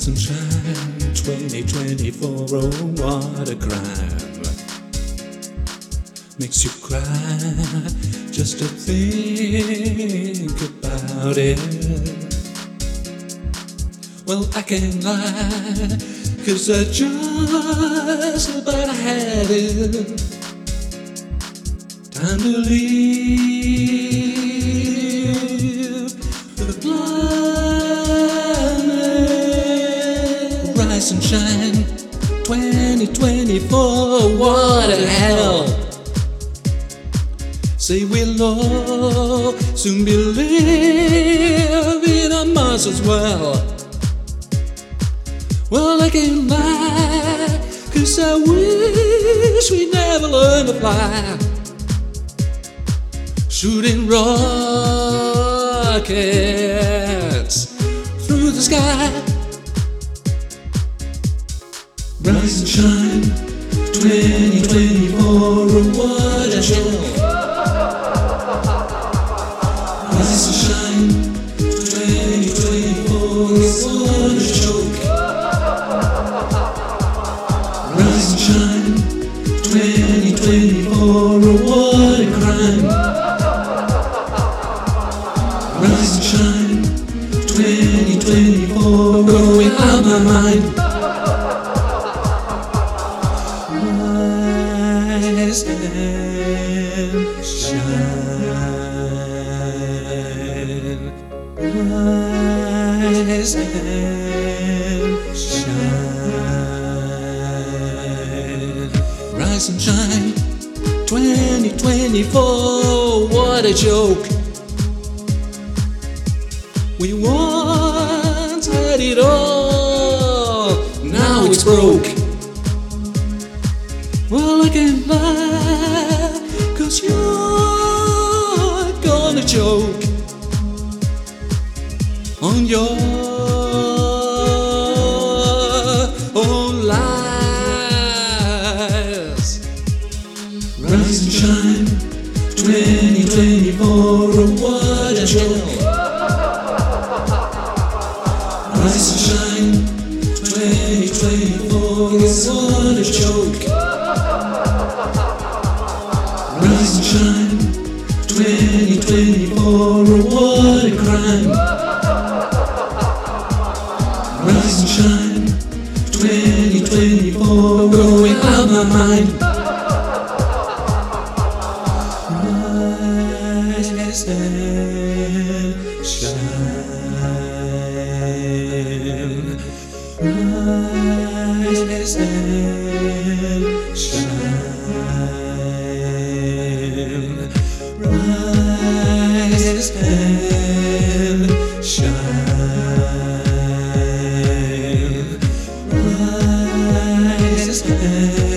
Rise and shine 2024, oh what a crime. Makes you cry just to think about it. Well I can't lie Cause I just about had it. Time to leave Rise and shine 2024. What a hell! Say we'll all soon be living on Mars as well. Well, I can't lie, cause I wish we never learned to fly. Shooting rockets through the sky. Rise and shine, 2024, oh, what a show. Rise and shine, 2024, what a joke. Rise and shine, 2024, oh, what a crime. Rise and shine, 2024, going out my mind. Rise and shine. Rise and shine. 2024, what a joke. We it all, now it's broke. Well, I can't lie, on your own lies. Rise and shine, 2024, oh, what a joke. Rise and shine, 2024, what a joke. Rise and shine, 2024, oh, what a crime. Rise and shine, 2024, going out my mind. Rise and shine. Rise and shine. Rise and shine. Rise and